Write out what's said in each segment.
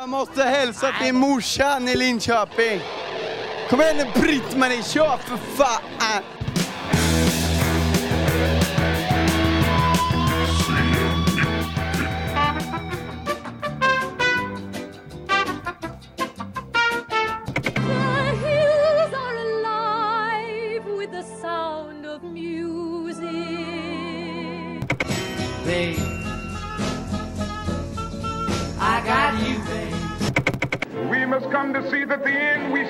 Jag måste hälsa till morsan i Linköping. Kom igen nu Britt-Marie, kör för fan!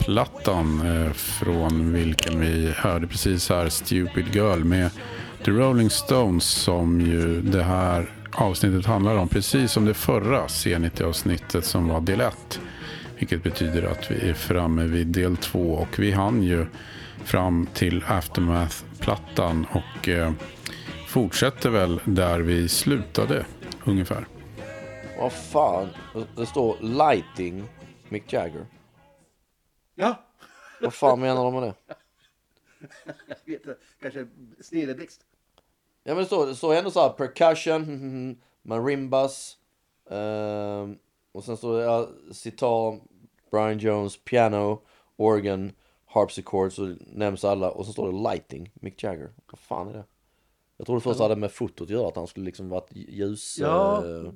Plattan eh, från vilken vi hörde precis här Stupid Girl med The Rolling Stones som ju det här avsnittet handlar om. Precis som det förra C90-avsnittet som var del 1. Vilket betyder att vi är framme vid del 2 och vi hann ju fram till Aftermath-plattan och eh, fortsätter väl där vi slutade ungefär. Vad fan? Det står lighting Mick Jagger. Ja, Vad fan menar de med det? jag vet inte. Kanske snilleblixt. Ja men det står, det står ändå så här percussion, marimbas. ehm, och sen står det ja, sitar, Brian Jones, piano, organ, harpsichord. Så nämns alla. Och så står det lighting, Mick Jagger. Vad fan är det? Jag trodde först det hade med fotot att göra. Att han skulle liksom varit ljus. Ja. eh,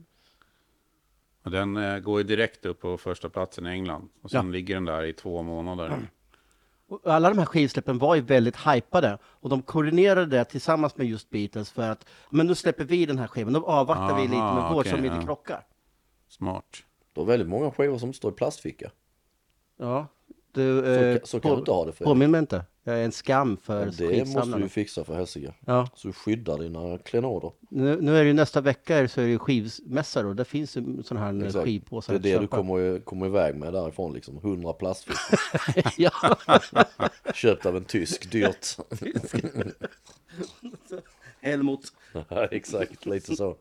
Och den eh, går ju direkt upp på första platsen i England. Och sen Ja. ligger den där i två månader. Och Alla de här skivsläppen var ju väldigt hypade och de koordinerade det tillsammans med just Beatles för att men nu släpper vi den här skivan, då avvaktar vi lite med Aha, vår okej, som inte ja. krockar. Smart. Det var väldigt många skivor som står i plastficka. Ja, du, eh, så kan du inte ha det, Fredrik. Påminn mig inte. Jag är en skam för Men det måste du fixa för helsike. Ja, Så du skyddar dina klenoder. nu, nu är det ju nästa vecka så är det skivmässa då. Där finns ju sån här Exakt. skivpåsar. Det är det du kommer, kommer iväg med därifrån liksom. 100 plastfickor. ja. Köpt av en tysk, dyrt. Helmut. Ja, Exakt, lite så.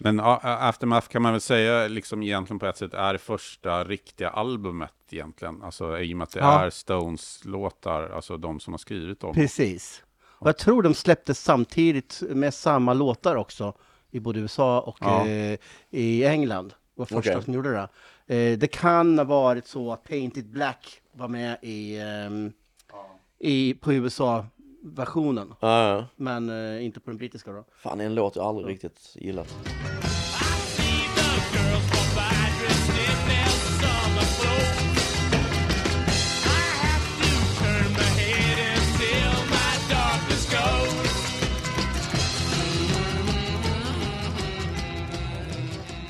Men Aftermath kan man väl säga liksom egentligen på ett sätt är första riktiga albumet egentligen. Alltså i och med att det Ja. är Stones låtar, alltså de som har skrivit dem. Precis. Och jag tror de släpptes samtidigt med samma låtar också i både USA och Ja. eh, i England. Det var första Okej. som gjorde det. Eh, det kan ha varit så att Painted Black var med i, ehm, i på USA-versionen. Ja, ja. Men eh, inte på den brittiska då. Fan, det är en låt jag aldrig riktigt gillat.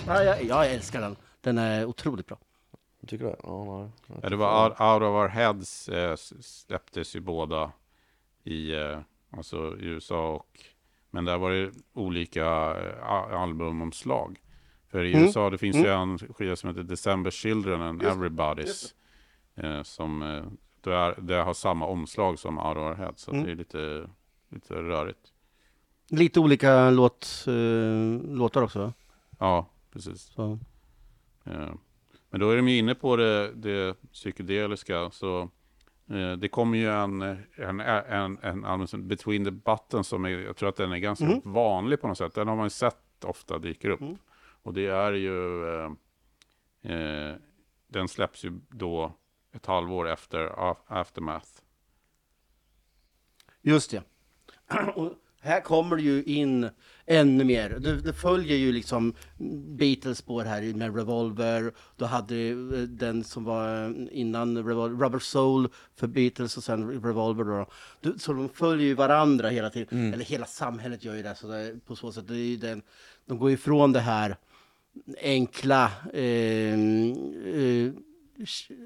Ja, jag, jag älskar den. Den är otroligt bra. Tycker du det? Ja, nej. Ja, det var Out, Out of Our Heads eh, s- släpptes ju båda i, eh, alltså i USA och men där var det olika eh, albumomslag. För i Mm. USA det finns ju en skiva som heter December Children and Everybody's. Eh, som eh, det, är, det har samma omslag som Heads. Så Mm. det är lite, lite rörigt. Lite olika låt, eh, låtar också. Ja, precis. Eh, Men då är de ju inne på det, det psykedeliska. Så det kommer ju en, en, en, en som Between the Buttons som är, jag tror att den är ganska Mm. vanlig på något sätt. Den har man ju sett ofta dyker upp. Mm. Och det är ju, eh, eh, den släpps ju då ett halvår efter Aftermath. Just det. Här kommer det ju in ännu mer. Det, det följer ju liksom Beatles spår här med Revolver. Då hade eh, den som var innan Revol- Rubber Soul för Beatles och sen Revolver då. Du- Så de följer ju varandra hela tiden. Eller hela samhället gör ju det. Så det, på så sätt, det är den, de går ifrån det här enkla eh, eh,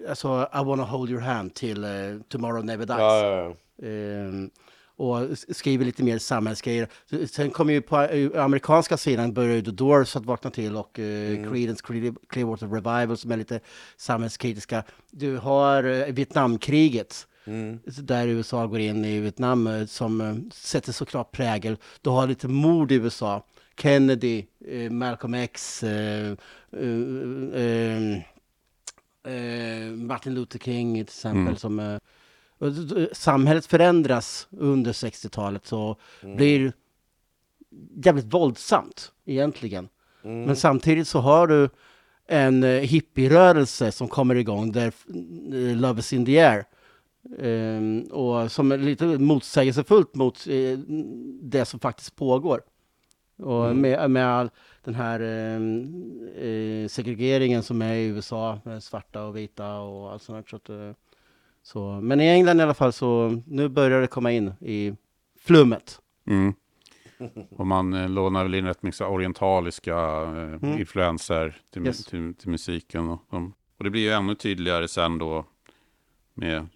alltså I wanna hold your hand till eh, Tomorrow never dies. Ja, ja, ja. Och skriver lite mer samhällsgrejer. Sen kommer ju på eh, amerikanska sidan börjar The Doors att vakna till och eh, Creedence Clear- Clearwater Revival som är lite samhällskritiska. Du har eh, Vietnamkriget där USA går in i Vietnam som eh, sätter såklart prägel. Du har lite mord i USA. Kennedy, eh, Malcolm X, Martin Luther King till exempel. Som, d- d- samhället förändras under 60-talet så blir jävligt våldsamt egentligen. Men samtidigt så har du en eh, hippierörelse som kommer igång där eh, Love is in the air. Ehm, och som är lite motsägelsefullt mot eh, det som faktiskt pågår. Och med, med all den här ehm, eh, segregeringen som är i USA med svarta och vita och allt sånt. Så att, eh, så, men i England i alla fall så nu börjar det komma in i flummet. Mm. Och man eh, lånar väl in rätt mycket orientaliska eh, influenser till, Yes. till, till musiken. Och, och det blir ju ännu tydligare sen då med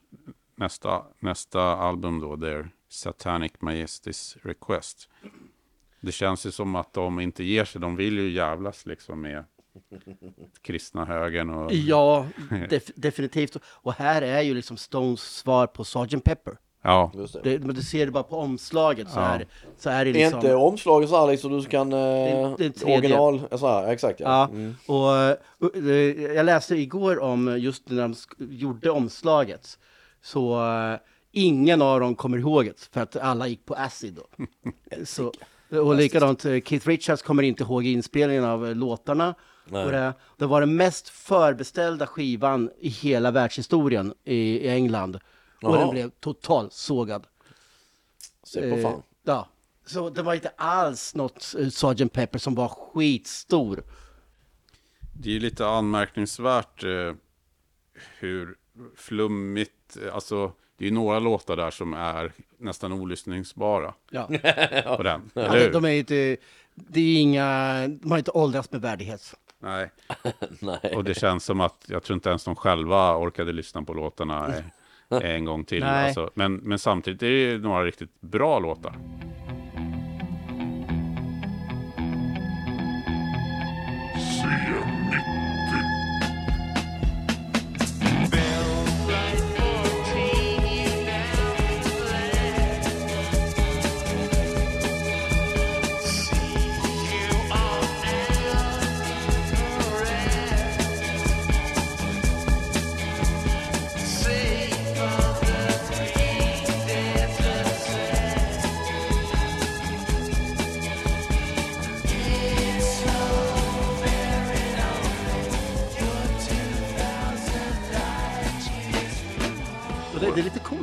nästa, nästa album då, Their Satanic Majesties Request. Det känns ju som att de inte ger sig, de vill ju jävlas liksom med kristna högern och... Ja, def- definitivt. Och här är ju liksom Stones svar på Sgt. Pepper. Ja, Just det. Det, men du ser det bara på omslaget så, Ja. är, så är det Är liksom... inte omslaget så här liksom du kan... Eh, det tredje. original, så här, exakt ja. Ja, Mm. och eh, jag läste igår om just när de gjorde omslaget. Så eh, ingen av dem kommer ihåg det, för att alla gick på acid då. så, och likadant, eh, Keith Richards kommer inte ihåg inspelningen av låtarna. Och det, det var den mest förbeställda skivan i hela världshistorien i, i England. Och Jaha. den blev totalt sågad. Se på Eh, fan. Ja, så det var inte alls något eh, Sgt. Pepper som var skitstor. det är ju lite anmärkningsvärt eh, hur flummigt, eh, alltså det är ju några låtar där som är nästan olyssningsbara Ja. på den, Ja, de, hur? de är inte, det är inga, de har inte åldrats med värdighet. Nej. Nej. Och det känns som att jag tror inte ens de själva orkade lyssna på låtarna en gång till. Alltså, men, men samtidigt är det ju några riktigt bra låtar. Och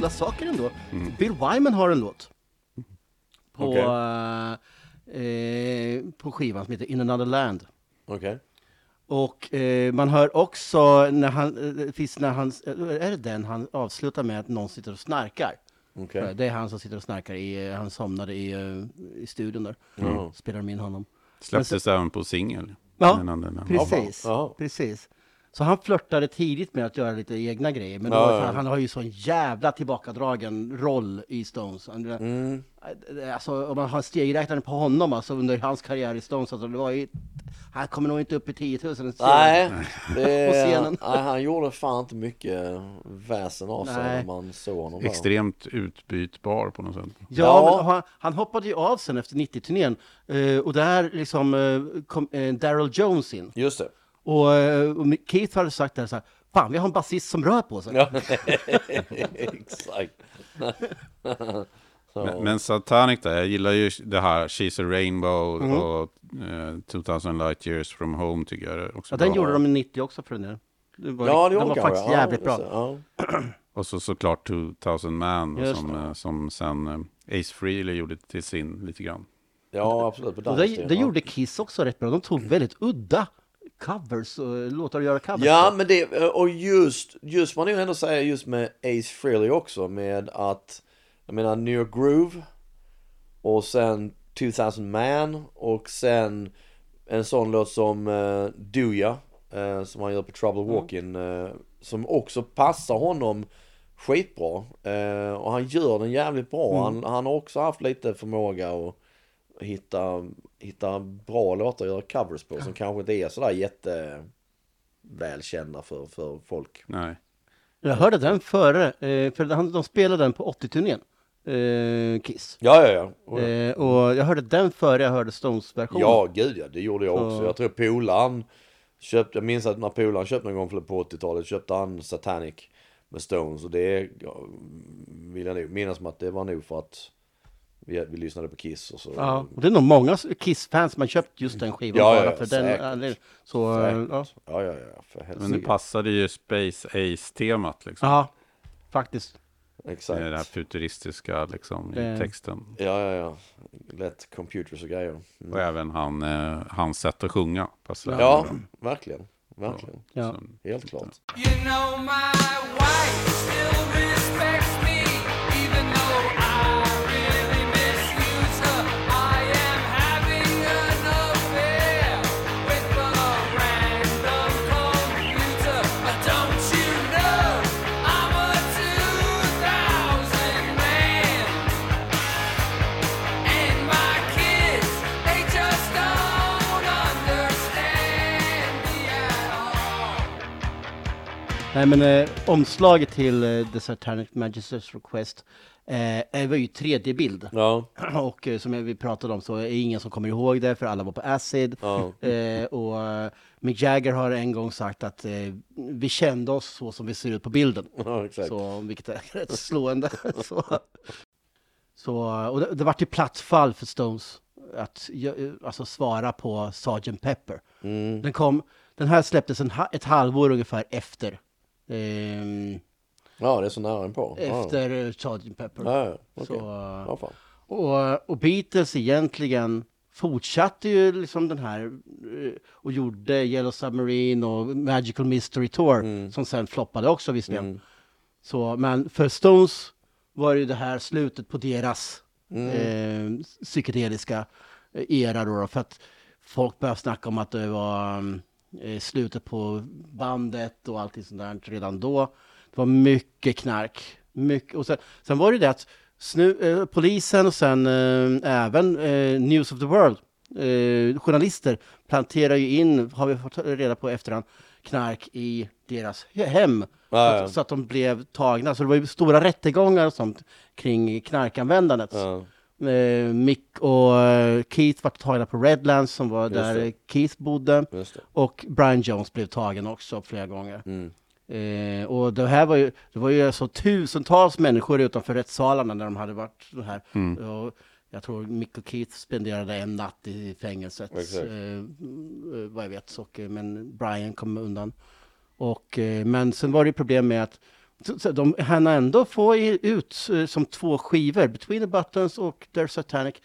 coola saker ändå. Bill Wyman har en låt. På, Okej. eh, eh, på skivan som heter In another land. Okej. Och eh, man hör också när han, eh, finns när han, eh, är det den han avslutar med att någon sitter och snarkar? Okej. Det är han som sitter och snarkar i, han somnade i, i studion där. Spelar de in honom. Släpptes även på singel. Ja, Precis, Jaha. precis. Så han flörtade tidigt med att göra lite egna grejer. Men då, Ja, ja. Han, han har ju sån jävla tillbakadragen roll i Stones. Han, Mm. Alltså om man har stegräknaren på honom alltså, under hans karriär i Stones. Alltså, det var ju, han kommer nog inte upp i 10 000. en scen. Nej, det, På scenen. nej, han gjorde fan inte mycket väsen av sig när man såg honom där. Extremt utbytbar på något sätt. Ja, Ja. Men han, han hoppade ju av sen efter 90-turnén. Eh, och där liksom eh, kom eh, Daryl Jones in. Just det. Och, eh, och Keith hade sagt där så här, fan vi har en basist som rör på sig. Ja, exakt. Men, men Satanic där, jag gillar ju det här She's a Rainbow Mm. och eh, 2000 Light Years from Home tycker jag också Ja, den bra. gjorde de i 90 också för den. Det var, ja, det den var faktiskt ja, jävligt bra. det, Ja. Och så såklart 2000 Man som, det. eh, som sen Ace Frehley gjorde till sin lite grann. ja, absolut. På Och det, det ja. gjorde Kiss också rätt bra. De tog väldigt udda covers och låtar att göra covers Ja, men det, och just, just man nog ändå säga just med Ace Frehley också med att, jag menar New York Groove och sen 2000 Man och sen en sån låt som uh, Do Ya, eh, som han gör på Trouble Walking, eh, som också passar honom skitbra. Eh, och han gör den jävligt bra. Mm. Han, han har också haft lite förmåga att hitta, hitta bra låtar att göra covers på. Som kanske inte är sådär jätte välkända för, för folk. Nej. Jag hörde den före, eh, för han, de spelade den på 80-turnén, eh, Kiss. Ja, ja, ja. Och, Eh, och jag hörde den före jag hörde Stones-versionen. ja, gud ja. Det gjorde jag också. Så- Jag tror polaren köpte, jag minns att när polaren köpte någon gång på 80-talet köpte han Satanic med Stones. Och det ja, vill jag nog minnas som att det var nog för att vi, vi lyssnade på Kiss och så. Ja, och det är nog många Kiss-fans som har köpt just den skivan Ja, bara ja, för säkert. den. Så, eh, Säkert. ja. Ja, ja, ja. För Men helsike. det passade ju Space Ace-temat liksom. ja, faktiskt. Exakt. Med det här futuristiska liksom i Eh. texten. Ja, ja, ja. Lätt computers och grejer. Mm. Och även han, eh, hans sätt att sjunga. passade Ja, bra. verkligen. Verkligen. Ja. Helt klart. You know Nej men eh, omslaget till eh, The Satanic Magister's Request eh, eh, var ju 3D-bild. Ja, Och eh, som vi pratade om så är ingen som kommer ihåg det för alla var på acid. ja. Eh, och eh, Mick Jagger har en gång sagt att eh, vi kände oss så som vi ser ut på bilden. ja exakt. Så, vilket är rätt slående. så, så, och det, det vart ju platt fall för Stones att gö- alltså, svara på Sgt. Pepper. Mm. Den, kom, den här släpptes en, ett halvår ungefär efter. Ehm, Ja, det är så nära på. Ja. efter eh, Sgt. Pepper. Ja, ja. Okej. Så, eh, Ja, och, och Beatles egentligen fortsatte ju liksom den här eh, och gjorde Yellow Submarine och Magical Mystery Tour Mm. som sen floppade också visserligen. Så, men för Stones var ju det här slutet på deras Mm. eh, psykedeliska eh, era då, då, för att folk började snacka om att det var mm, eh, slutet på bandet och allting sånt där redan då. Det var mycket knark. Mycket, och sen, sen var det det att snu, eh, polisen och sen eh, även eh, News of the World, eh, journalister planterar ju in, har vi fått reda på efterhand, knark i deras hem. Ja, så, ja. så att de blev tagna. Så det var ju stora rättegångar och sånt kring knarkanvändandet. Ja. Eh, Mick och eh, Keith var tagna på Redlands som var Just där det. Keith bodde. Och Brian Jones blev tagen också flera gånger. Mm. Eh, och det här var ju, det var ju så tusentals människor utanför rättssalarna när de hade varit så här. Och jag tror Mick och Keith spenderade en natt i fängelset. Exakt. Eh, eh, vad jag vet. Och, men Brian kom undan. Och, eh, men sen var det problem med att så, de hann ändå få ut eh, som två skivor, Between the Buttons och Their Satanic,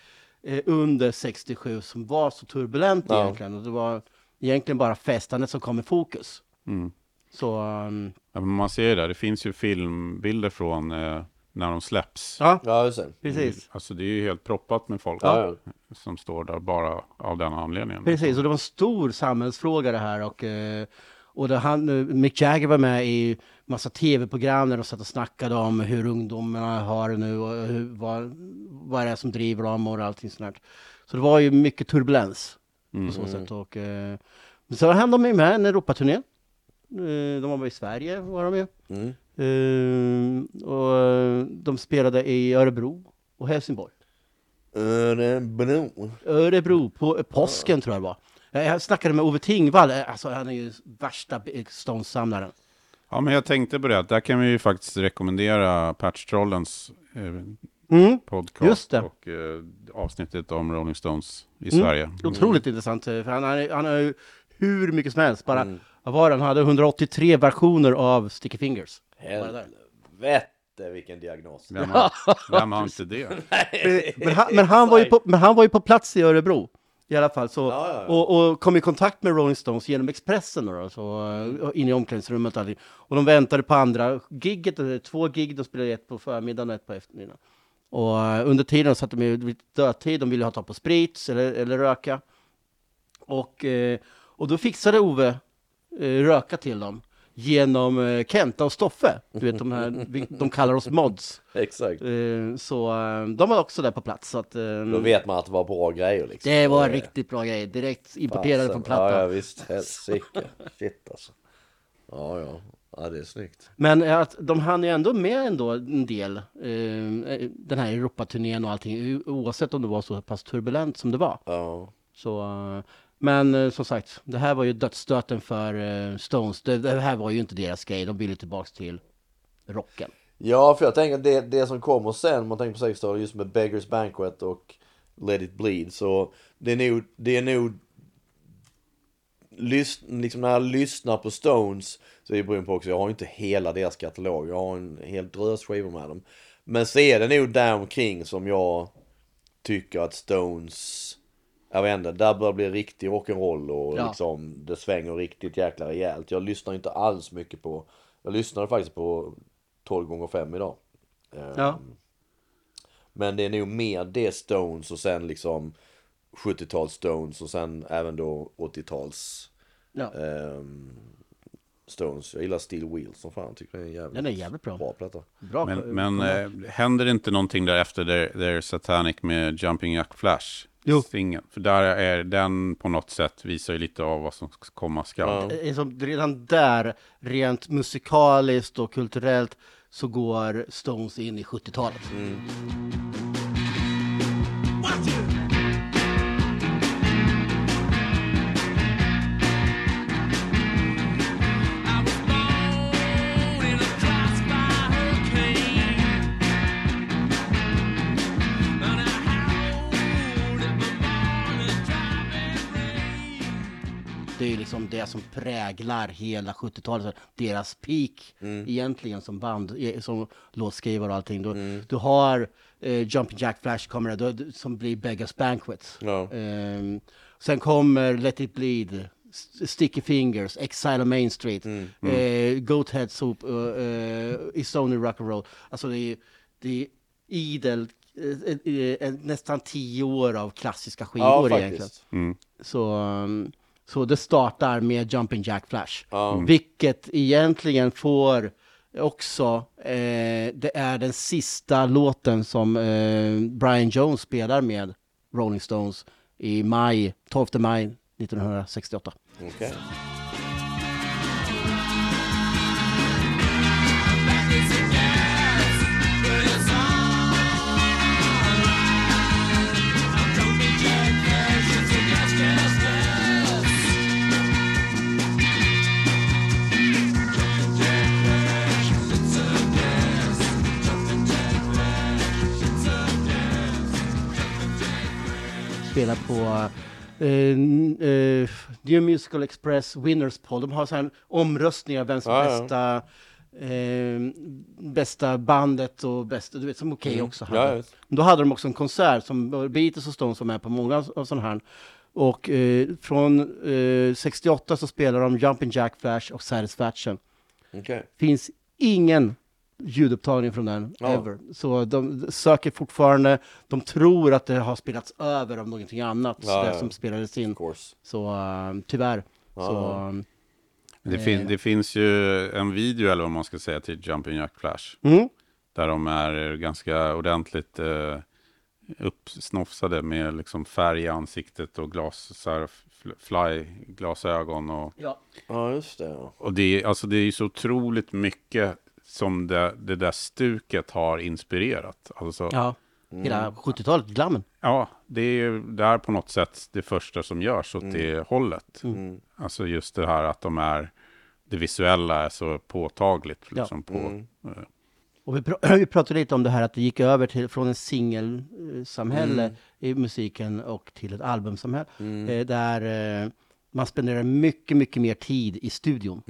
eh, under 67 som var så turbulent Ja. egentligen. Och det var egentligen bara festandet som kom i fokus. Mm. Så, um, Ja, man ser ju det, det finns ju filmbilder från eh, när de släpps. ja, Ja, just det. precis. Alltså det är ju helt proppat med folk Ja, som står där bara av den anledningen. Precis, och det var en stor samhällsfråga det här. Och, eh, och det han, Mick Jagger var med i massa tv-program där de satt och snackade om hur ungdomarna har det nu och hur, vad, vad det är som driver dem och allting sånt där. Så det var ju mycket turbulens på så sätt. Och, eh, men så hann de ju med en Europaturné. Eh, de var i Sverige, var de ju. Mm. Eh, och eh, de spelade i Örebro och Helsingborg. Örebro. Örebro på eh, påsken tror jag det var. Jag jag snackade med Ove Tingvall, eh, alltså han är ju värsta Stones-samlaren. Ja, men jag tänkte på det, att där kan vi ju faktiskt rekommendera Patch-trollens eh, Mm. podcast Just det. och eh, avsnittet om Rolling Stones i Sverige. Otroligt intressant, eh, för han, har- han har ju hur mycket som helst. Bara, Mm. var? Han hade 183 versioner av Sticky Fingers. Helvete vilken diagnos. Vem har, vem har inte det? Men han, men, han var ju på, men han var ju på plats i Örebro. I alla fall, så, Ja, ja, ja. Och, och kom i kontakt med Rolling Stones genom Expressen då, så, eh, in i omklädningsrummet och allting. Och de väntade på andra gigget, eh, två gig, de spelade ett på förmiddagen och ett på eftermiddagen. Och eh, under tiden satt de vid dödtid, de ville ha tag på sprit eller, eller röka. Och, och då fixade Ove röka till dem genom eh, Kenta och Stoffe. Du vet, de, här, de kallar oss mods. Exakt. Eh, Så eh, de var också där på plats. Så att, Då vet man att det var bra grejer liksom. det var riktigt bra grejer. Direkt importerade fasen. från plattan. Ja, ja visst. Helsike. Shit alltså. Ja, ja. Ja, det är snyggt. Men att de hann ju ändå med ändå en del, den här Europaturnén och allting, oavsett om det var så pass turbulent som det var. Ja. Så, men eh, som sagt, det här var ju dödsstöten för eh, Stones. Det, det här var ju inte deras grej, de ville tillbaks till rocken. Ja, för jag tänker det, det som kommer sen, om man tänker på 60-talet, just med Beggars Banquet och Let It Bleed, så det är nog, det är nog lys, liksom när jag lyssnar på Stones så är det beroende på också, jag har ju inte hela deras katalog, jag har en hel drös skivor med dem. Men så är det nog där omkring som jag tycker att Stones, jag vet inte, där börjar bli riktig rock'n'roll och Ja. liksom det svänger riktigt jäkla rejält. Jag lyssnar inte alls mycket på, jag lyssnade faktiskt på 12 gånger 5 idag. Ehm, Ja. Men det är nog mer det Stones och sen liksom 70-tals Stones och sen även då 80-tals Ja. ehm, Stones. Jag gillar Steel Wheels som fan, tycker det är en jävligt, Den är jävligt bra. bra platta. Bra Men, ko- men eh, händer det inte någonting där efter Their Satanic med Jumping Jack Flash? Jo. Singeln? För där är den på något sätt visar ju lite av vad som komma skall. Som redan där, rent musikaliskt och kulturellt, så går Stones in i 70-talet. I som präglar hela 70-talet, deras peak egentligen som band, eh, som låtskrivare och allting. Du, du har eh, Jumping Jack Flash du- som blir Beggars Banquet. Ja. Ehm, sen kommer Let It Bleed, Sticky Fingers, Exile on Main Street, eh, Goat Head Soup, uh, uh, Stony Rock'n'Roll. Alltså det är, det är idel, eh, eh, eh, nästan tio år av klassiska Ja, skivor egentligen. faktiskt. Så, um, så det startar med Jumping Jack Flash. Ja. Vilket egentligen får också, eh, det är den sista låten som eh, Brian Jones spelar med Rolling Stones i maj, 12 maj 1968. Okej. Spelar på eh, eh, New Musical Express Winners Poll. De har så här omröstningar, vem som är Ja, ja. bästa, eh, bästa bandet och bästa, du vet som Okej också hade. Mm. Ja, just. Då hade de också en konsert som Beatles och Stones var med på många av sådana här. Och från eh, 68 så spelar de Jumping Jack Flash och Satisfaction. Okej. Finns ingen ljudupptagning från den Ja. ever. Så de söker fortfarande, de tror att det har spelats över av någonting annat Ja, det ja. som spelades in. Så eh, tyvärr. Ja, så, um, Det, fin, det finns ju en video, eller vad man ska säga, till Jumping Jack Flash. mm, Där de är ganska ordentligt eh, uppsnofsade med liksom färg i ansiktet och glas, så här, fl- fly-glasögon. Och, ja. Ja, just det. Ja. och det, är- alltså, det är ju så otroligt mycket som det, det där stuket har inspirerat. Alltså, ja. Hela 70-talet, glammen. Ja, det är där på något sätt det första som görs åt det hållet. Mm. Alltså just det här att de är, det visuella är så påtagligt. Liksom, på, Mm. eh, Och vi, pr- vi pratade lite om det här att det gick över till, från en singelsamhälle Mm. i musiken och till ett albumsamhälle. Eh, där eh, man spenderar mycket, mycket mer tid i studion.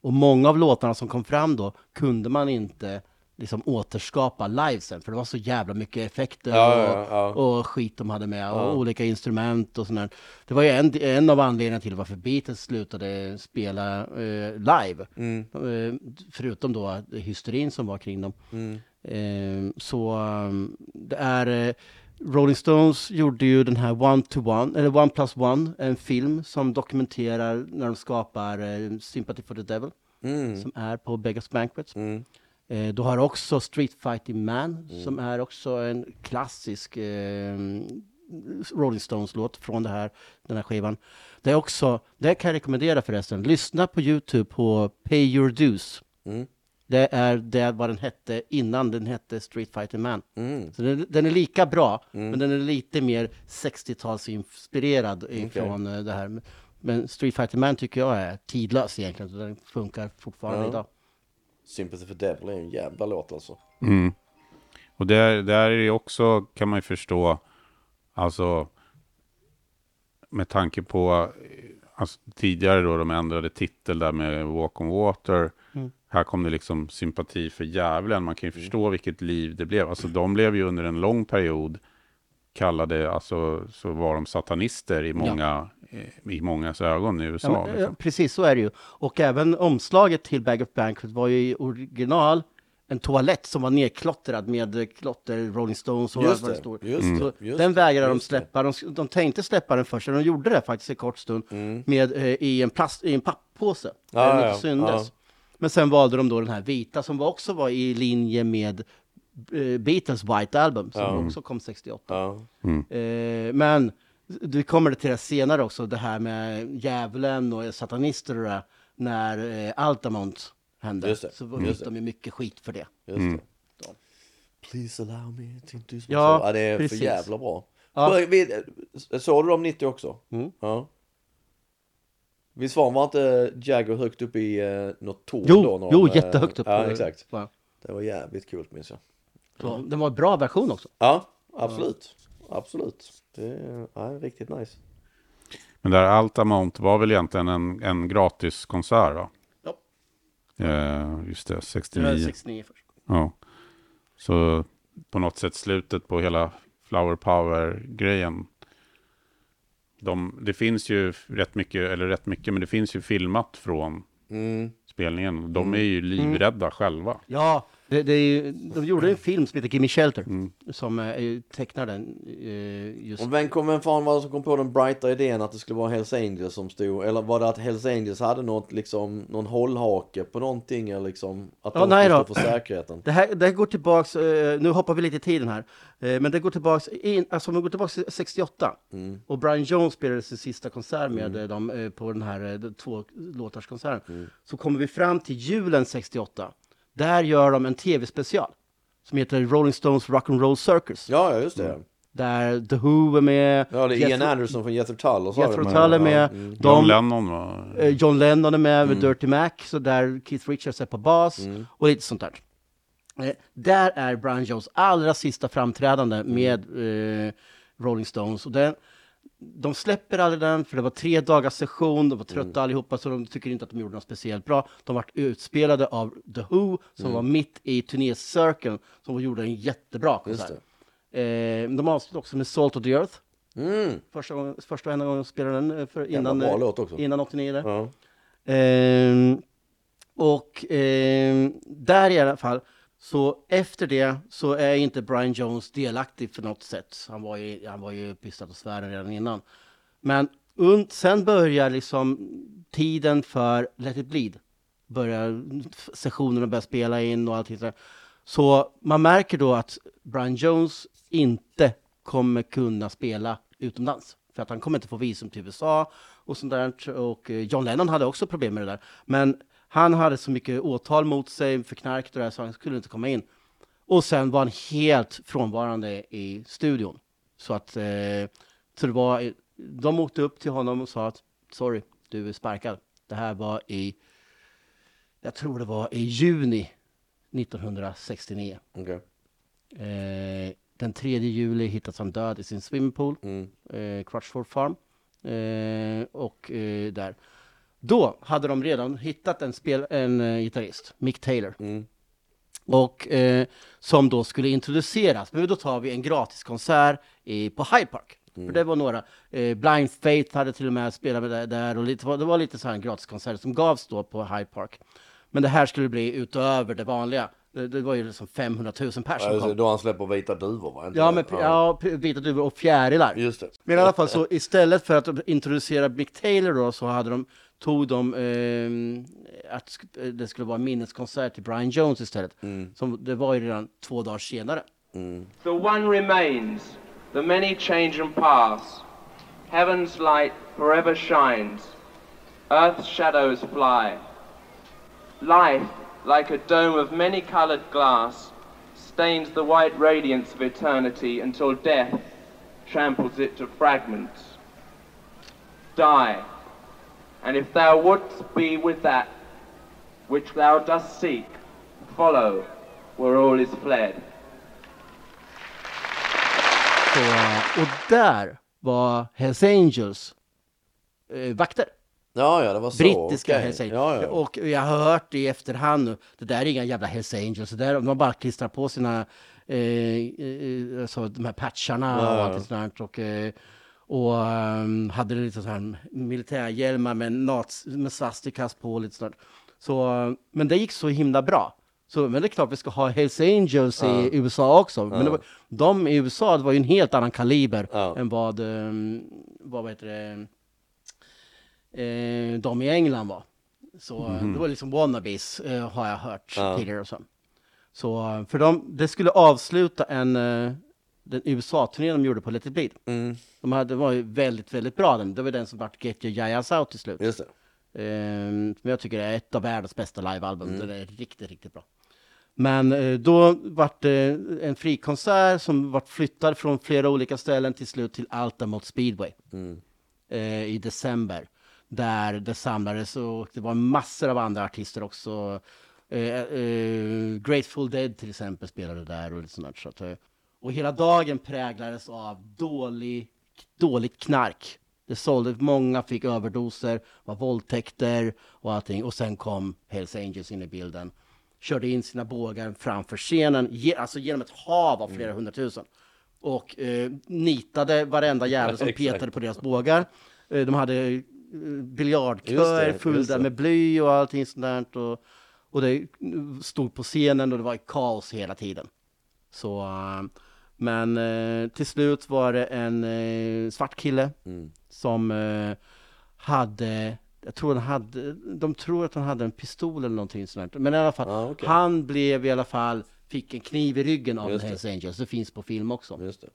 Och många av låtarna som kom fram då kunde man inte liksom återskapa live sen, för det var så jävla mycket effekter Ja, och, ja, ja. och skit de hade med, och olika instrument och sådär. Det var ju en, en av anledningarna till varför Beatles slutade spela eh, live. Mm. Eh, förutom då hysterin som var kring dem. Mm. Eh, så um, det är eh, Rolling Stones gjorde ju den här One to One, eller One Plus One, en film som dokumenterar när de skapar eh, Sympathy for the Devil. som är på Beggars Banquet. Mm. Eh, du har också Street Fighting Man som är också en klassisk eh, Rolling Stones-låt från det här, den här skivan. Det är också, det kan jag rekommendera förresten, lyssna på Youtube på Pay Your Dues. Mm. Det är det vad den hette innan den hette Street Fighting Man. Mm. Så den, den är lika bra, men den är lite mer 60-talsinspirerad ifrån eh, det här. Men Street Fighting Man tycker jag är tidlös egentligen, så den funkar fortfarande Ja. idag. Sympathy for Devil är en jävla låt alltså. Mm. Och där, där är det också, kan man ju förstå, alltså med tanke på eh, alltså, tidigare då de ändrade titel där med Walk on Water. Här kom det liksom sympati för djävulen. Man kan ju förstå vilket liv det blev. Alltså de blev ju under en lång period kallade, alltså så var de satanister i många, eh, i mångas ögon i USA. Ja, men, eh, liksom. precis så är det ju. Och även omslaget till Bag of Banquet var ju i original en toalett som var nedklottrad med eh, klotter, Rolling Stones och Just det står. just Mm. Så just den vägrade de släppa. De, de tänkte släppa den först, och de gjorde det faktiskt en kort stund med, eh, i, en plast, i en papppåse. Mm. Ja, där den ja, inte syndes. ja. Men sen valde de då den här vita som var också var i linje med eh, Beatles White Album som också kom 68. Ja. Eh, men du kommer till det senare också, det här med djävulen och satanister och det, när eh, Altamont hände. Just det, Så fick de ju mycket skit för det. Just det. Please allow me to introduce myself. Ja, Ja, det är precis. för jävla bra. Ja. Såg du dem 90 också? Mm. Ja. Visst var, var inte Jagger högt upp i eh, något torn Jo, då? när jo de, eh, jättehögt upp. Ja, exakt. Ja. Det var jävligt kul minns jag. Så, den var en bra version också. Ja, absolut. Absolut. Det är ja, riktigt nice. Men där Altamont var väl egentligen en, en gratis konsert va? Ja. Eh, just det, Det var 69. 69 först. Ja. Så på något sätt slutet på hela Flower Power-grejen. De, det finns ju rätt mycket, eller rätt mycket, men det finns ju filmat från Mm. spelningen. De är ju livrädda själva. Ja, det, det är ju, de gjorde en film som heter Gimme Shelter, Mm. som eh, tecknar den eh, just Och vem, kom, vem fan var det som kom på den brighta idén att det skulle vara Hells Angels som stod? Eller var det att Hells Angels hade något, liksom, någon hållhake på någonting? Eller liksom, att Ja, de nej skulle då. stå för säkerheten? Det här, det här går tillbaks, eh, nu hoppar vi lite i tiden här, eh, men det går tillbaks, in, alltså om vi går tillbaks till 68 Mm. och Brian Jones spelade sin sista konsert med eh, dem på den här eh, två låtarskonserten. Mm. Så kommer vi fram till julen 68. Där gör de en tv-special som heter Rolling Stones Rock'n'Roll Circus. Ja, ja, just det. Där The Who är med, Ja, det är Ian Anderson från Jethro Tull och så. Jethro Tull är med. Ja, mm. John De, Lennon var... eh, John Lennon är med med Mm. Dirty Mac, så där Keith Richards är på bas och lite sånt där. Eh, där är Brian Jones allra sista framträdande Mm. med eh, Rolling Stones. Och den, de släpper aldrig den, för det var tre dagars session, de var trötta Mm. allihopa, så de tycker inte att de gjorde något speciellt bra. De vart utspelade av The Who, som Mm. var mitt i turnécirkeln, som gjorde en jättebra konsert. Eh, de avslutade också med Salt of the Earth. Mm. Första, gången, första och enda gången de spelade den, eh, för, innan, eh, innan 89. där. Ja. Ehm, och ehm, där i alla fall, så efter det så är inte Brian Jones delaktig för något sätt. Han var ju, han var ju pissad och svären redan innan. Men und, sen börjar liksom tiden för Let it bleed. Börjar sessionerna börja spela in och allting sådär. Så man märker då att Brian Jones inte kommer kunna spela utomlands. För att han kommer inte få visum till USA och sånt där. Och eh, John Lennon hade också problem med det där. Men han hade så mycket åtal mot sig för knark och det där så han skulle inte komma in. Och sen var han helt frånvarande i studion. Så att eh, så det var, de åkte upp till honom och sa att sorry, du är sparkad. Det här var i, jag tror det var i juni 1969. Okej. Eh, den 3 juli hittas han död i sin swimmingpool, Mm. eh, Crutchford Farm. Eh, och eh, där. Då hade de redan hittat en, spel, en eh, gitarrist, Mick Taylor. Mm. Och eh, som då skulle introduceras. Men då tar vi en gratiskonsert i, på Hyde Park. För det var några. Eh, Blind Faith hade till och med spelat med där. Och lite, det var lite så här gratiskonserter som gavs då på Hyde Park. Men det här skulle bli utöver det vanliga. Det, det var ju liksom 500 000 personer kom. då han släpper Vita Duvor va? Ja, men ja, p- vita duvor och fjärilar. Just det. Men i alla fall så istället för att introducera Mick Taylor då så hade de tog de eh, att sk- det skulle vara en minneskonsert till Brian Jones istället. Som, det var ju redan två dagar senare. The one remains, the many change and pass. Heaven's light forever shines. Earth's shadows fly. Life, like a dome of many colored glass, stains the white radiance of eternity until death tramples it to fragments. Die, and if thou wouldst be with that which thou dost seek, follow where all is fled. Så, och där var Hells Angels eh, vakter. Ja, ja, det var så. Brittiska okej. Hells Angels. Ja, ja. Och jag har hört i efterhand nu. Det där är inga jävla Hells Angels. Det där, de har bara klistrat på sina eh, eh, alltså, de här patcharna Ja, och allt sånt där. Och, eh, och ehm, hade lite så här militärhjälmar med, nats, med svastikas på lite sånt. Så, eh, men det gick så himla bra. Så, men det är klart vi ska ha Hells Angels i USA också. Men det var, de i USA, det var ju en helt annan kaliber Ja. än vad, um, vad heter det, eh, de i England var. Så eh, det var liksom wannabes eh, har jag hört tidigare och så. Så eh, för dem, det skulle avsluta en uh, den USA-turnén de gjorde på Let it bleed. Mm, De hade, var ju väldigt, väldigt bra den. Det var den som vart Get Your Yayas Out till slut. just det. Ehm, som jag tycker är ett av världens bästa livealbum. Mm. Det är riktigt, riktigt bra. Men eh, då vart det en frikonsert som vart flyttad från flera olika ställen till slut till Altamont Speedway Mm. eh, i december. Där det samlades och det var massor av andra artister också. Eh, eh, Grateful Dead till exempel spelade där och lite sånt så att, eh, Och hela dagen präglades av dålig, dåligt knark. Det sålde, många fick överdoser, var våldtäkter och allting. Och sen kom Hells Angels in i bilden. Körde in sina bågar framför scenen, ge, alltså genom ett hav av flera hundratusen. Och eh, nitade varenda jävel som petade på deras bågar. Eh, de hade eh, där det. med bly och allting sånt där. Och, och det stod på scenen och det var kaos hela tiden. Så, eh, men eh, till slut var det en eh, svart kille Mm. som eh, hade, jag tror han hade, de tror att han hade en pistol eller någonting sånt. Men i alla fall, Ja, okej. han blev i alla fall, fick en kniv i ryggen av Just det. Hells Angels. Det finns på film också. Just det.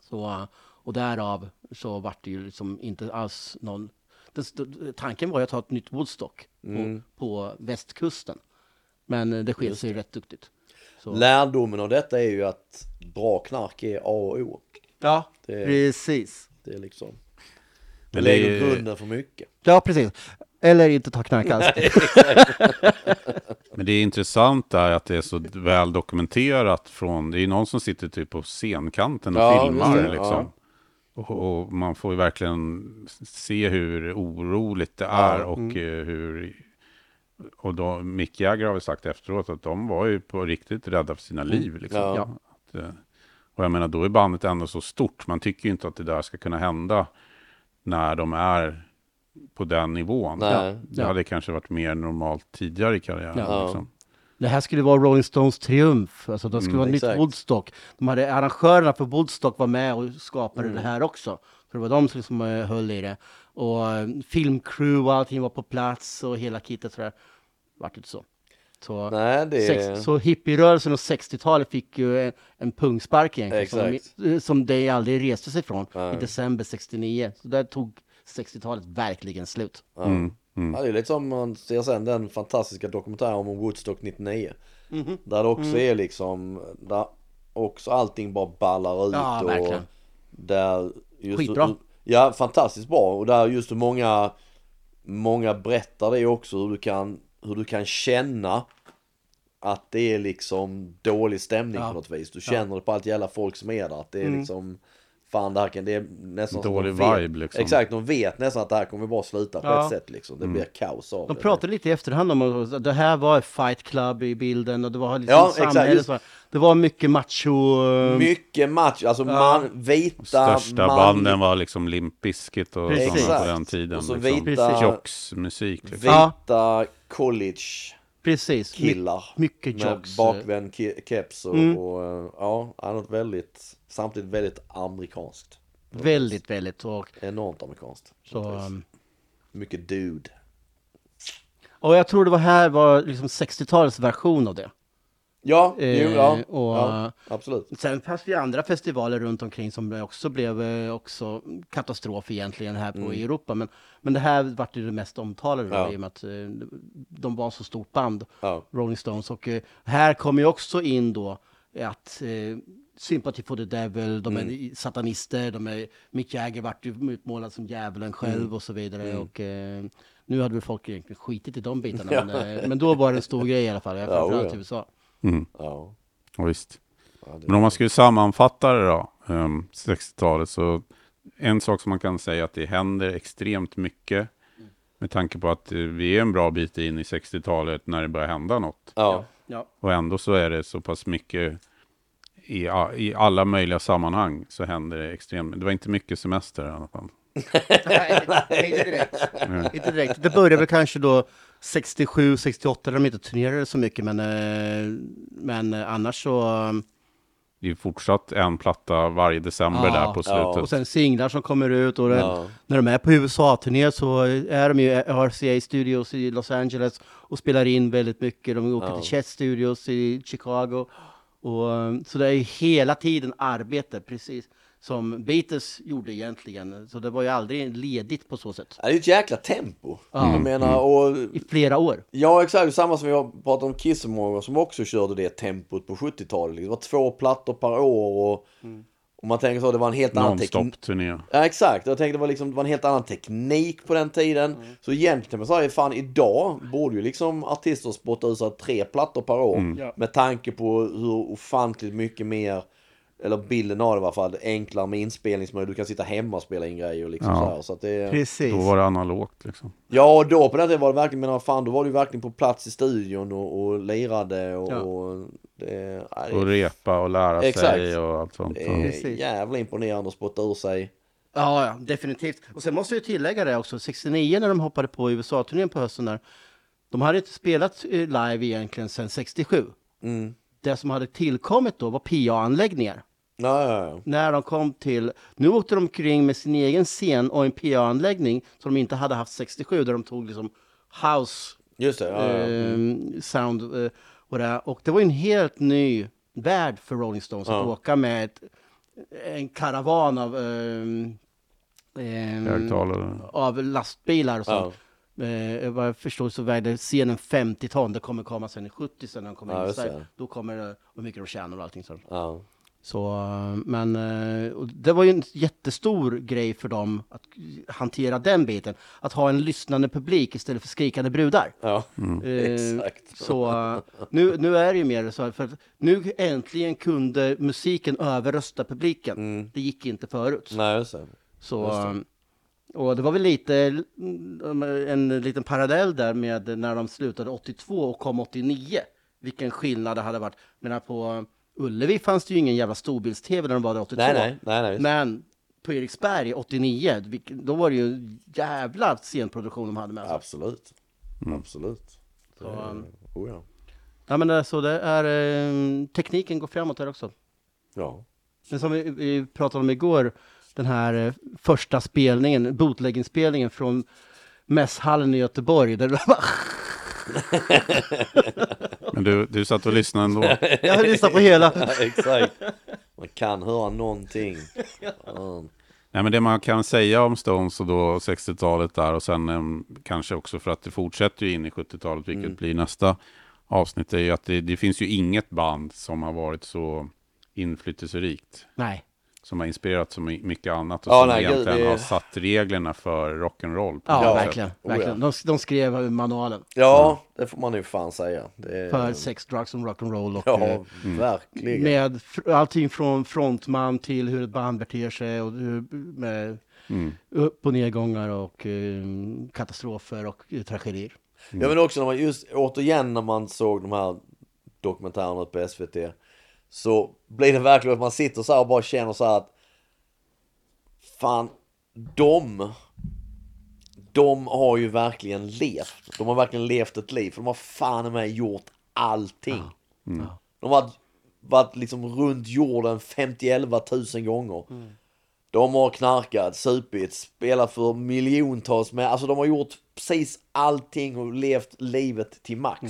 Så, eh, och därav så vart det ju liksom inte alls någon... Den, tanken var ju att ha ett nytt Woodstock på, Mm. på västkusten. Men eh, det sket sig rätt duktigt. Så. Lärdomen av detta är ju att bra knark är A och O. Ja, Det- precis. Det är liksom... Det lägger är- grunden för mycket. Ja, precis. Eller inte ta knark alls. Men det är intressant där att det är så väl dokumenterat från, det är ju någon som sitter typ på scenkanten och Ja, filmar det, liksom. Och, och man får ju verkligen se hur oroligt det är och Mm. eh, hur och då, Mick Jagger har väl sagt efteråt att de var ju på riktigt rädda för sina liv. Liksom. Mm. Ja. Att, eh, och jag menar, då är bandet ändå så stort. Man tycker ju inte att det där ska kunna hända när de är på den nivån. Nej. Det hade kanske varit mer normalt tidigare i karriären. Ja. Liksom. Det här skulle vara Rolling Stones triumf. Alltså det skulle vara ett nytt exakt. Woodstock. De hade, arrangörerna för Woodstock var med och skapade det här också. Så det var de som liksom, eh, höll i det. Och eh, filmcrew och allting var på plats och hela kittet sådär. Vart inte så. Så, Nej, det sex, så hippierörelsen och 60-talet fick ju en, en pungspark egentligen. Exakt. Som, de- som det aldrig reste sig från Nej. i december 69. Så där tog 60-talet verkligen slut. Ja. Mm, mm. Ja, det är lite som man ser sen den fantastiska dokumentären om Woodstock 99. Mhm. Där det också Mm. är liksom, där också allting bara ballar ut. Ja, och verkligen. Där just Skitbra. Ja, fantastiskt bra. Och där just hur många, många berättar det också hur du kan, hur du kan känna att det är liksom dålig stämning Ja. på något vis. Du känner det på allt jävla folk som är där. Att det är Mm. liksom, fan det här kan, det är nästan som Dålig de vet- vibe, liksom. Exakt, de vet nästan att det här kommer bara sluta på Ja. ett sätt liksom. Det blir kaos av De det. pratade lite i efterhand om att det här var fight club i bilden och det var liksom Ja, exakt, samhälle. Det var mycket macho. eh, Mycket match, alltså man, vita, Största man, banden var liksom Limp Bizkit och Precis. sådana på den tiden. Och så liksom. vita- Jocksmusik. Liksom. vita college Precis. killar. mycket med jocks, bakvänd ke- keps och, Mm. och eh, ja, ja, något väldigt, samtidigt väldigt amerikanskt. Väldigt, väldigt. Och Enormt amerikanskt. så, um, Mycket dude. Och jag tror det var här var liksom 60-talets version av det. Ja, jo, Eh, ja, och- ja, absolut. Sen fanns det ju andra festivaler runt omkring som också blev eh, också katastrof egentligen här på i Europa. Men, men det här vart ju det mest omtalade då, Mm. Ja. i och med att eh, de var så stort band, Ja. Rolling Stones. Och eh, här kommer ju också in då att Sympathy for the Devil, de Mm. är satanister, de är, Mick Jagger vart ju utmålad som djävulen själv Mm. och så vidare. Och, eh, nu hade väl folk egentligen skitit i de bitarna, Ja. men, eh, men då var det en stor grej i alla fall, Ja, framförallt ja. i USA. Mm. Ja. Ja, visst. Men om man skulle sammanfatta det då, ehm, 60-talet, så en sak som man kan säga att det händer extremt mycket med tanke på att eh, vi är en bra bit in i 60-talet när det börjar hända något. Ja. Ja. Och ändå så är det så pass mycket i, i alla möjliga sammanhang så händer det extremt. Det var inte mycket semester i alla fall. Nej, inte direkt. inte direkt. Det började väl kanske då 67, 68 när de inte turnerade så mycket, men, eh, men eh, annars så... Det är fortsatt en platta varje december Ja. där på slutet. Och sen singlar som kommer ut och det- Ja. när de är på USA-turné så är de ju i RCA Studios i Los Angeles och spelar in väldigt mycket. De åker Ja. till Chet Studios i Chicago. Och, eh, så det är ju hela tiden arbete, precis som Beatles gjorde egentligen. Så det var ju aldrig ledigt på så sätt. Det är ett jäkla tempo. Ja. Jag menar, och I flera år. Ja exakt, samma som vi har pratat om Kiss som också körde det tempot på 70-talet. Det var två plattor per år och, och man tänker så, det var en helt annan teknik. Ja exakt, jag tänkte det var, liksom, det var en helt annan teknik på den tiden. Så egentligen, man säger fan idag borde ju liksom artister spotta ut sig tre plattor per år. Ja. Med tanke på hur ofantligt mycket mer, eller bilden av det i alla fall, enklare med inspelningsmöjligheter. Du kan sitta hemma och spela in grejer och liksom Ja. så här. Så att det, Precis. Då var det analogt liksom. Ja, och då på den tiden var det verkligen, men fan, då var du verkligen på plats i studion och, och lirade och... Ja. och det, det, Och repa och lära Exakt. sig och allt sånt. det Ja. är Precis. jävla imponerande att spotta ur sig. Ja, ja, definitivt. Och sen måste jag tillägga det också, 69 när de hoppade på USA-turnén på hösten där, de hade inte spelat eh, live egentligen sedan 67. Mm. Det som hade tillkommit då var PA-anläggningar. Ja, ja, ja. När de kom till, nu åkte de kring med sin egen scen och en PA-anläggning som de inte hade haft 67, där de tog liksom house Just det. Ja, ja. eh, sound eh, och det. Och det var en helt ny värld för Rolling Stones att Ja. åka med ett, en karavan av ehm, ehm, Högtalare. av lastbilar och sånt. Eh, vad jag förstår så vägde scenen 50 ton. Det kommer komma sen i 70 sen när de kommer Ja, in Sverige. det. Då kommer det, hur mycket de tjänar och allting sånt. Så, men eh, det var ju en jättestor grej för dem att hantera den biten. Att ha en lyssnande publik istället för skrikande brudar. ja. Eh, Exakt. Så nu, nu är det ju mer så för att nu äntligen kunde musiken överrösta publiken. Det gick inte förut. Nej, just det. Så, Just det. och det var väl lite mm, en liten parallell där med när de slutade 82 och kom 89. Vilken skillnad det hade varit. Men på Ullevi fanns det ju ingen jävla storbilds-tv när de var där 82. Nej, nej, nej, nej. Men på Eriksberg 89, vilk- då var det ju jävla scenproduktion de hade med sig. Absolut. Absolut. Det, Så, um, oh, ja. Ja men eh, så det är, eh, tekniken går framåt här också. ja. Men som vi, vi pratade om igår, den här eh, första spelningen, bootleg-inspelningen från mässhallen i Göteborg. Där det bara, Men du, du satt och lyssnade ändå. jag har lyssnat på hela. Exakt. Man kan höra någonting. Ja. Nej, men det man kan säga om Stones och då 60-talet där och sen em, kanske också för att det fortsätter in i 70-talet, vilket Mm. blir nästa avsnitt, är ju att det, det finns ju inget band som har varit så inflytelserikt. Nej. Som har inspirerat så my- mycket annat och Ja, som nej, gud, egentligen det- har satt reglerna för rock'n'roll. på Ja, något sätt. verkligen. Oh, ja. verkligen. De, de skrev manualen ja, det får man ju fan säga. Det är, för sex, drugs och rock'n'roll. Och, Ja, eh, verkligen. Med allting från frontman till hur ett band beter sig och hur, med Mm. upp och nedgångar och eh, katastrofer och eh, tragedier. Ja men också när man just återigen när man såg de här dokumentärerna på SVT så blir det verkligen att man sitter så här och bara känner så här att fan, de de har ju verkligen levt. De har verkligen levt ett liv. För de har fan med gjort allting. De har varit liksom runt jorden 50 000 gånger. De har knarkat, supit, spelat för miljontals med, alltså de har gjort precis allting och levt livet till max.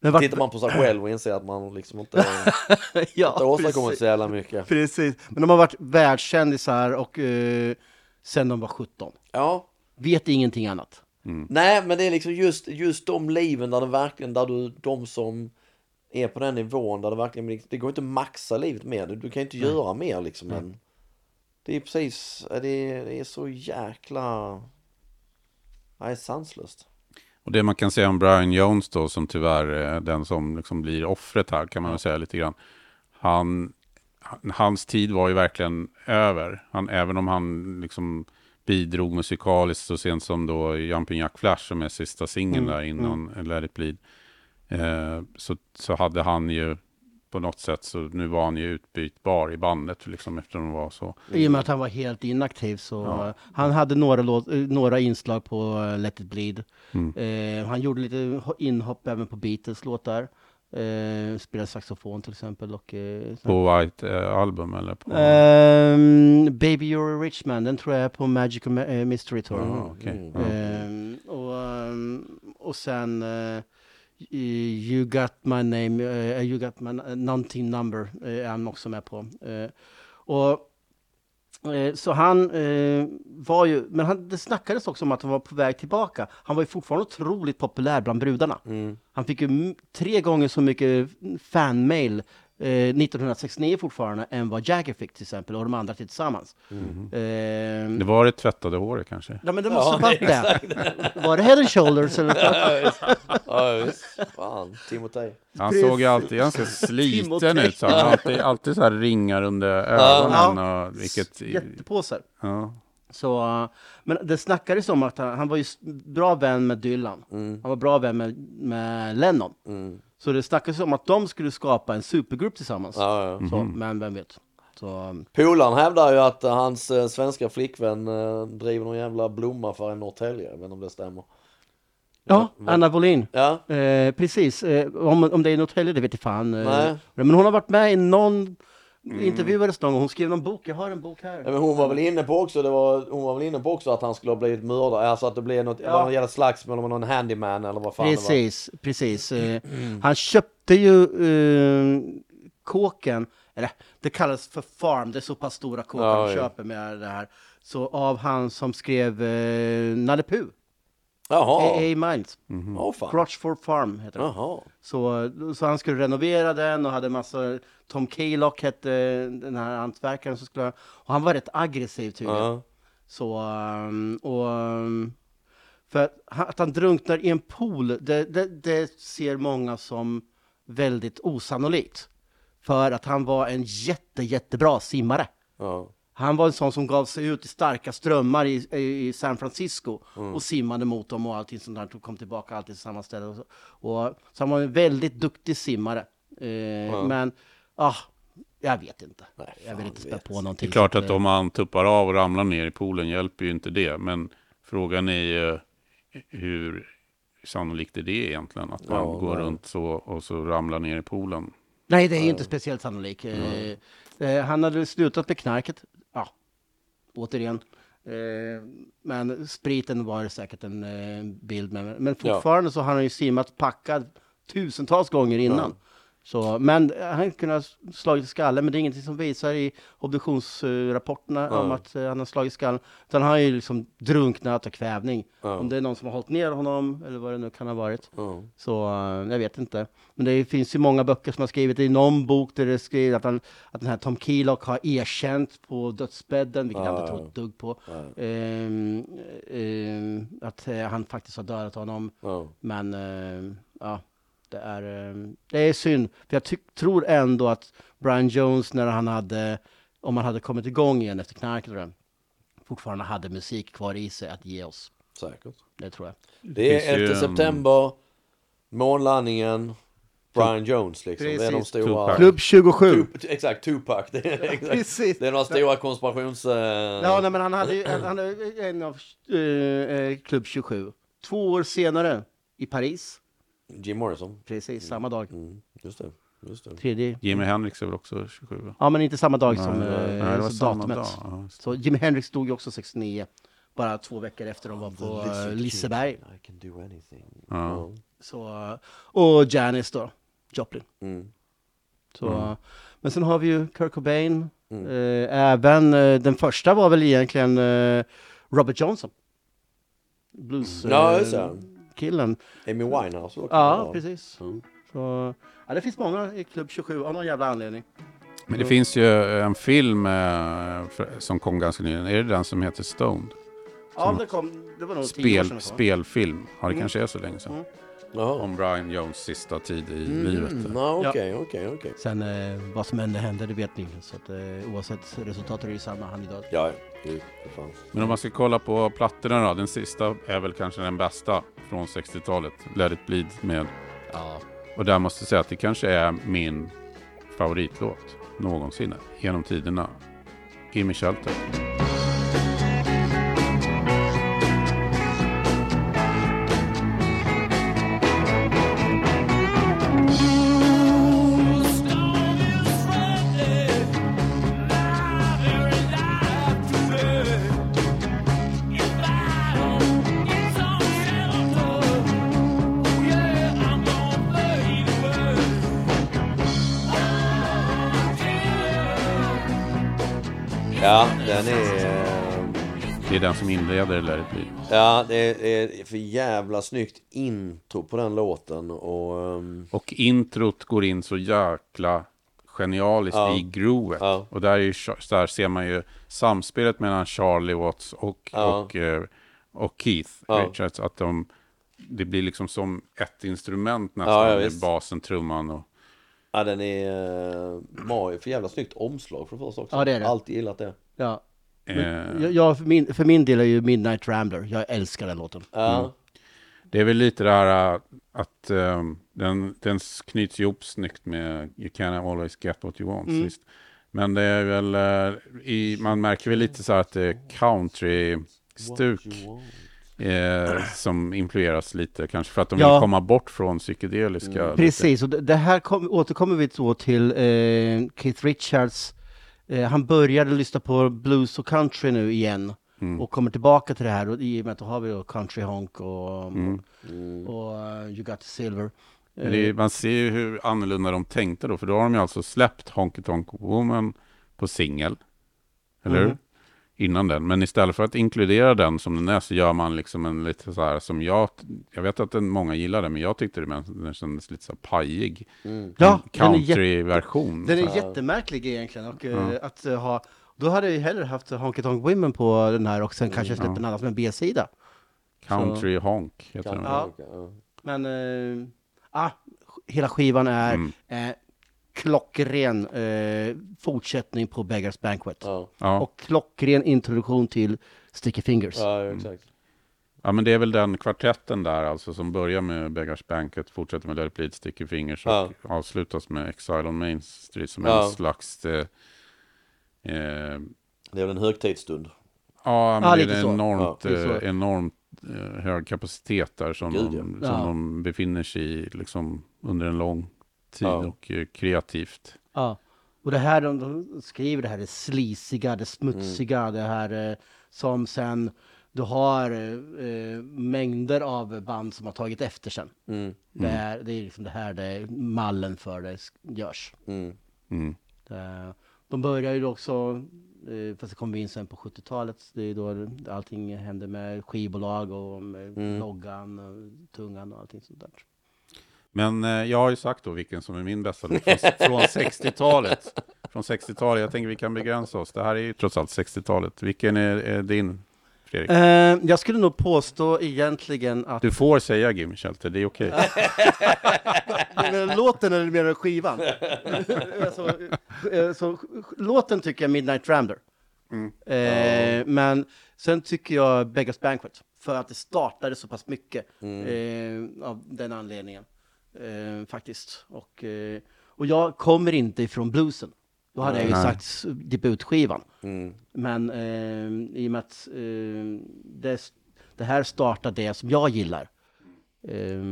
Men vart- Tittar man på sig själv och inser att man liksom inte ja, inte åstadkommit så jävla mycket. precis. Men de har varit världskändisar och eh, sen de var 17. Ja, Vet ingenting annat. nej men det är liksom just, just de liven där det verkligen, där du, de som är på den nivån där det verkligen, det går inte att maxa livet mer, du, du kan inte göra mer liksom men det är precis, det är, det är så jäkla, nej sanslöst. Och det man kan säga om Brian Jones då, som tyvärr är den som liksom blir offret här, kan man väl säga lite grann. Han, han- hans tid var ju verkligen över. Han, även om han liksom bidrog musikaliskt så sent som då Jumping Jack Flash, som är sista singeln där innan Let It Bleed. Eh, så, så hade han ju på något sätt, så nu var han ju utbytbar i bandet, liksom, eftersom de var så. I och med att han var helt inaktiv så eh, han hade några, låt, eh, några inslag på eh, Let It Bleed. Eh, han gjorde lite ho- inhopp även på Beatles låtar. Eh, spelade saxofon till exempel och eh, På White eh, Album eller på... Ehm, Baby You're a Rich Man, den tror jag är på Magic Mystery Tour. Ah, okej. Ja. Ehm, och, ehm, och sen You Got My Name, eh, You Got My uh, Någonting Number eh, är han också med på. Eh, och Eh, Så han eh, var ju, men han, det snackades också om att han var på väg tillbaka. Han var ju fortfarande otroligt populär bland brudarna. Han fick ju tre gånger så mycket fanmail eh, 1969 fortfarande än vad Jagger fick till exempel och de andra tillsammans. Eh, Det var det tvättade håret kanske? Ja men det måste ha varit det. Var det Head and Shoulders eller? Ja visst, fan, Timotej. Han såg ju alltid ganska sliten ut. Så han alltid, alltid så här ringar under ögonen. Och vilket, Jättepåsar. ja. Så, men det snackades om att han, han var ju bra vän med Dylan. Han var bra vän med, med Lennon. Så det snackades om att de skulle skapa en supergrupp tillsammans. Ja, ja. Så, men vem vet. Så, um, Polaren hävdar ju att hans eh, svenska flickvän eh, driver någon jävla blomaffär i Norrtälje. Jag vet inte om det stämmer. ja, Anna Wollin. Ja, Eh, precis. Eh, om, om det är Norrtälje, det vet jag fan. Eh, Nej. men hon har varit med i någon intervjuades någon gång. Hon skrev någon bok. Jag har en bok här. Ja, men hon var väl inne på också, det var, hon var väl inne på också att han skulle ha blivit mördad, alltså att det blev något, Ja. någon jävla slagsmål med någon handyman eller vad fan Precis, precis. Eh, han köpte ju eh, kåken, eller det kallas för farm, det är så pass stora kåkar Ja, de köper med det här. Så av han som skrev eh, Nalle Puh. Jaha, A.A. Miles, Åh fan. Crotchford Farm heter. Jaha. Så, så han skulle renovera den och hade massa, Tom Kaylock hette den här hantverkaren som skulle, och han var rätt aggressiv tydligen. Ja. Så, um, och, um, för att han- att han drunknar i en pool, det, det, det ser många som väldigt osannolikt. För att han var en jätte, jättebra simmare. Ja. Han var en sån som gav sig ut i starka strömmar i, i San Francisco Mm. och simmade mot dem och allting sånt där och kom tillbaka alltid till samma ställe. Och så, och, så han var en väldigt duktig simmare. Eh, Men, ah, jag vet inte. Nej, jag vill inte spä vet. på någonting. Det är klart att om han tuppar av och ramlar ner i poolen hjälper ju inte det. Men frågan är ju hur sannolikt är det egentligen? Att man Ja, går nej. runt så och så ramlar ner i poolen. Nej, det är inte speciellt sannolikt. Eh, han hade slutat med knarket. Ja, återigen. Eh, men spriten var säkert en eh, bild med. Men fortfarande så har han ju simmat packad tusentals gånger innan. Så, men han kunde ha slagit i skallen, men det är ingenting som visar i obduktionsrapporterna om att eh, han har slagit i skallen. Utan han har ju liksom drunknat och kvävning. Om det är någon som har hållit ner honom, eller vad det nu kan ha varit. Ja. Så eh, jag vet inte. Men det finns ju många böcker som har skrivit i någon bok där det skriver att, han, att den här Tom Keylock har erkänt på dödsbädden, vilket jag inte tror ett dugg på. Ehm, ehm, att eh, han faktiskt har dödat honom. Men eh, ja, det är, eh, det är synd. För jag tror ändå att Brian Jones när han hade, om han hade kommit igång igen efter knarket fortfarande hade musik kvar i sig att ge oss. Säkert. Det tror jag. Det är finns ju 11 en- september, månlandningen, Brian Jones liksom. Det är de Precis. stora... Tupac. Klubb 27. Tup- exakt, Tupac. Det är, exakt. Precis. Det är några stora konspirations... eh, Ja, nej, men han hade ju han en av eh, Klubb 27. Två år senare i Paris, Jim Morrison. precis samma dag. Mm, just det. Just det. Tredje. Jimi Hendrix är väl också 27? va? Ja, men inte samma dag Nej, som var- eh, nej, det var samma datumet. dag. Ja, just det. Så Jimi Hendrix dog ju också 69. Bara två veckor efter de var på eh, Liseberg. I can do anything. Ja. Så, och Janis då, Joplin. Mm. Så, Mm. Men sen har vi ju Kurt Cobain. Eh, även eh, den första var väl egentligen Robert Johnson. Blues Ja, just det. Killen. Amy Winehouse också. Ja, precis. Mm. Så, ja, det finns många i Klubb 27 av någon jävla anledning. Men det finns ju en film eh, som kom ganska nyligen. Är det den som heter Stoned? Ja, det, kom, det var nog tio år sedan Spel, spelfilm. Ja, det Mm. kanske är så länge sedan. Mm. Jaha. Om Brian Jones sista tid i Mm. livet. Ja, Okej, okej, okej. Sen eh, vad som hände hände, det vet ni. Så att, eh, oavsett resultat är det ju samma, han är död. Ja, Men om man ska kolla på plattorna då. Den sista är väl kanske den bästa från 60-talet. Let it bleed med. Ja. Och där måste jag säga att det kanske är min favoritlåt någonsin genom tiderna. Gimme Shelter. Ja, den är... Det är den som inleder Let it bleed. Ja, det är för jävla snyggt intro på den låten och... ehm, Och introt går in så jäkla genialiskt Ja. i groovet. Ja. Och där, är där ser man ju samspelet mellan Charlie Watts och, Ja. och, eh, och Keith. Richards. Att de, det blir liksom som ett instrument nästan. Ja, basen, trumman och... Ja, den är... Uh, Mario, för jävla snyggt omslag för det första också. Ja, det är det. Alltid gillat det. Ja. Eh, Jag, jag, för, min, för min del är ju Midnight Rambler. Jag älskar den låten. Ja. Det är väl lite det här äh, att äh, den, den knyts ihop snyggt med You can always get what you want. Mm. Visst. Men det är väl, äh, i, man märker väl lite så här att det är country-stuk eh, som influeras lite. Kanske för att de Ja. vill komma bort från psykedeliska. lite. Precis, och det, det här kom, återkommer vi då till eh, Keith Richards. Eh, han började lyssna på blues och country nu igen. Mm. Och kommer tillbaka till det här. Och i och med att då har vi då Country Honk och, Mm. och uh, You Got the Silver. Det är, man ser ju hur annorlunda de tänkte då. För då har de ju alltså släppt Honky Tonk Woman på singel. Eller hur? Innan den. Men istället för att inkludera den som den är så gör man liksom en lite så här som jag... Jag vet att den, många gillar den men jag tyckte det men den kändes lite så här pajig. Mm. Ja, den är jätte- Country-version. Den är Så- jättemärklig egentligen. Och, eh, Ja. att eh, ha, då hade jag ju hellre haft Honky Tonk Women på den här och sen kanske släppt Ja. en annan som en B-sida. Country Honk heter den. Ja. Men, eh, ah, hela skivan är Mm. Klockren eh, fortsättning på Beggars Banquet. Ja. Ja. Och klockren introduktion till Sticky Fingers. ja, exakt. ja, men det är väl den kvartetten där alltså som börjar med Beggars Banquet, fortsätter med Let it bleed, Sticky Fingers och Ja. avslutas med Exile on Main Street som är Ja. en slags... Eh, eh, Det är väl en högtidsstund. Ja, men Ja, det är en enormt, Ja, eh, enormt eh, hög kapacitet där som, Gud, de, ja. som Ja. de befinner sig i liksom, under en lång tid Ja. och eh, kreativt. Ja. Och det här, de, de skriver det här, det slisiga, det smutsiga, Mm. det här eh, som sen du har eh, eh, mängder av band som har tagit efter sen. Mm. Det, är, det är liksom det här det är mallen för det görs. Mm. Mm. Det, de börjar ju också, eh, fast det kommer vi in sen på 70-talet, det är då allting hände med skivbolag och med Mm. loggan, och tungan och allting sånt där. Men eh, jag har ju sagt då vilken som är min bästa låt från, från 60-talet. Från 60-talet, jag tänker vi kan begränsa oss. Det här är ju trots allt 60-talet. Vilken är, är din, Fredrik? Eh, jag skulle nog påstå egentligen att Du får säga Gimme Shelter, det är okej. Men låten eller du skivan? alltså, eh, så, låten tycker jag Midnight Rambler. Eh, Men sen tycker jag Beggars Banquet. För att det startade så pass mycket eh, av den anledningen. Eh, faktiskt. Och, eh, och jag kommer inte ifrån bluesen. Då hade jag ju sagt debutskivan. Mm. Men eh, i och med att eh, det, det här startar det som jag gillar. Eh,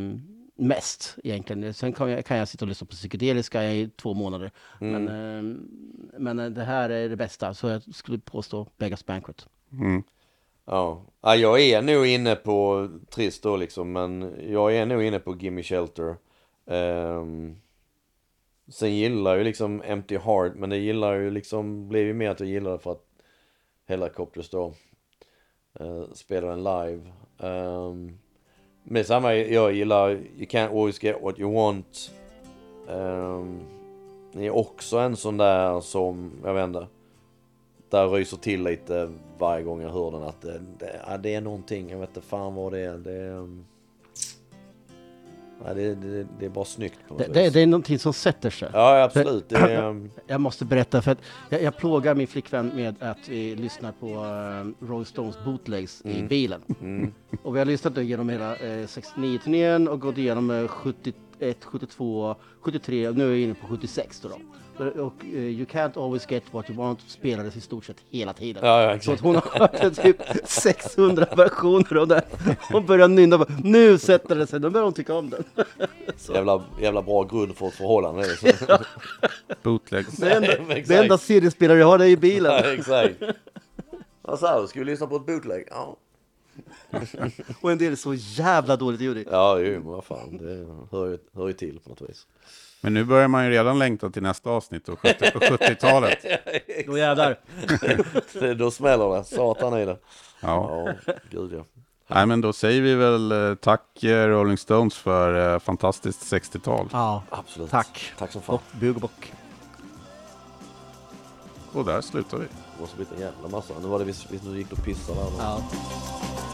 mest egentligen. Sen kan jag, kan jag sitta och lyssna på psykedeliska i två månader. Men, eh, men det här är det bästa, så jag skulle påstå Vegas Banquet. Ja. ja, jag är nog inne på, trist då liksom, men jag är nog inne på Gimme Shelter. Um, sen gillar jag ju liksom Empty Heart, men det gillar ju liksom, blev ju mer att jag gillar det för att Helicopters då uh, spelar den live. Um, men samma, jag gillar You Can't Always Get What You Want. Um, det är också en sån där som, jag vet inte. Där ryser till lite varje gång jag hör den att det, det, det är någonting, jag vet inte fan vad det är. Det är, um, ja, det, det, det är bara snyggt på Det, det, det är någonting som sätter sig. Ja, absolut. Är, Jag måste berätta, för att jag, jag plågar min flickvän med att vi lyssnar på uh, Rolling Stones bootlegs i bilen. Och vi har lyssnat nu genom hela uh, 69-turnén och gått igenom uh, 71, 72, 73 och nu är vi inne på 76 då. då. Och uh, You Can't Always Get What You Want spelades i stort sett hela tiden. Ja, ja, Så att hon har hört typ 600 versioner av den. Hon börjar nynna, bara, nu sätter det sig, då börjar hon tycka om den. jävla, jävla bra grund för ett förhållande. så. Bootlegs. Det enda, det enda CD-spelare jag har det är i bilen. Ja, exakt. Vad sa du? Ska vi lyssna på ett bootleg? Ja. Och en del är så jävla dåligt ljud i. Ja, ju, men vad fan. Det hör ju, hör ju till på något vis. Men nu börjar man ju redan längta till nästa avsnitt och 70 och 70-talet. Då jävlar. Det, då smäller det. Satan i det. Ja. Ja, gud ja. Nej, men då säger vi väl eh, tack eh, Rolling Stones för eh, fantastiskt 60-tal. Ja, Absolut. tack. Tack som fan. Bock, bug och bock. Och där slutar vi. Det måste blivit en jävla massa. Nu var det visst, visst nu gick du och pissade där. Ja.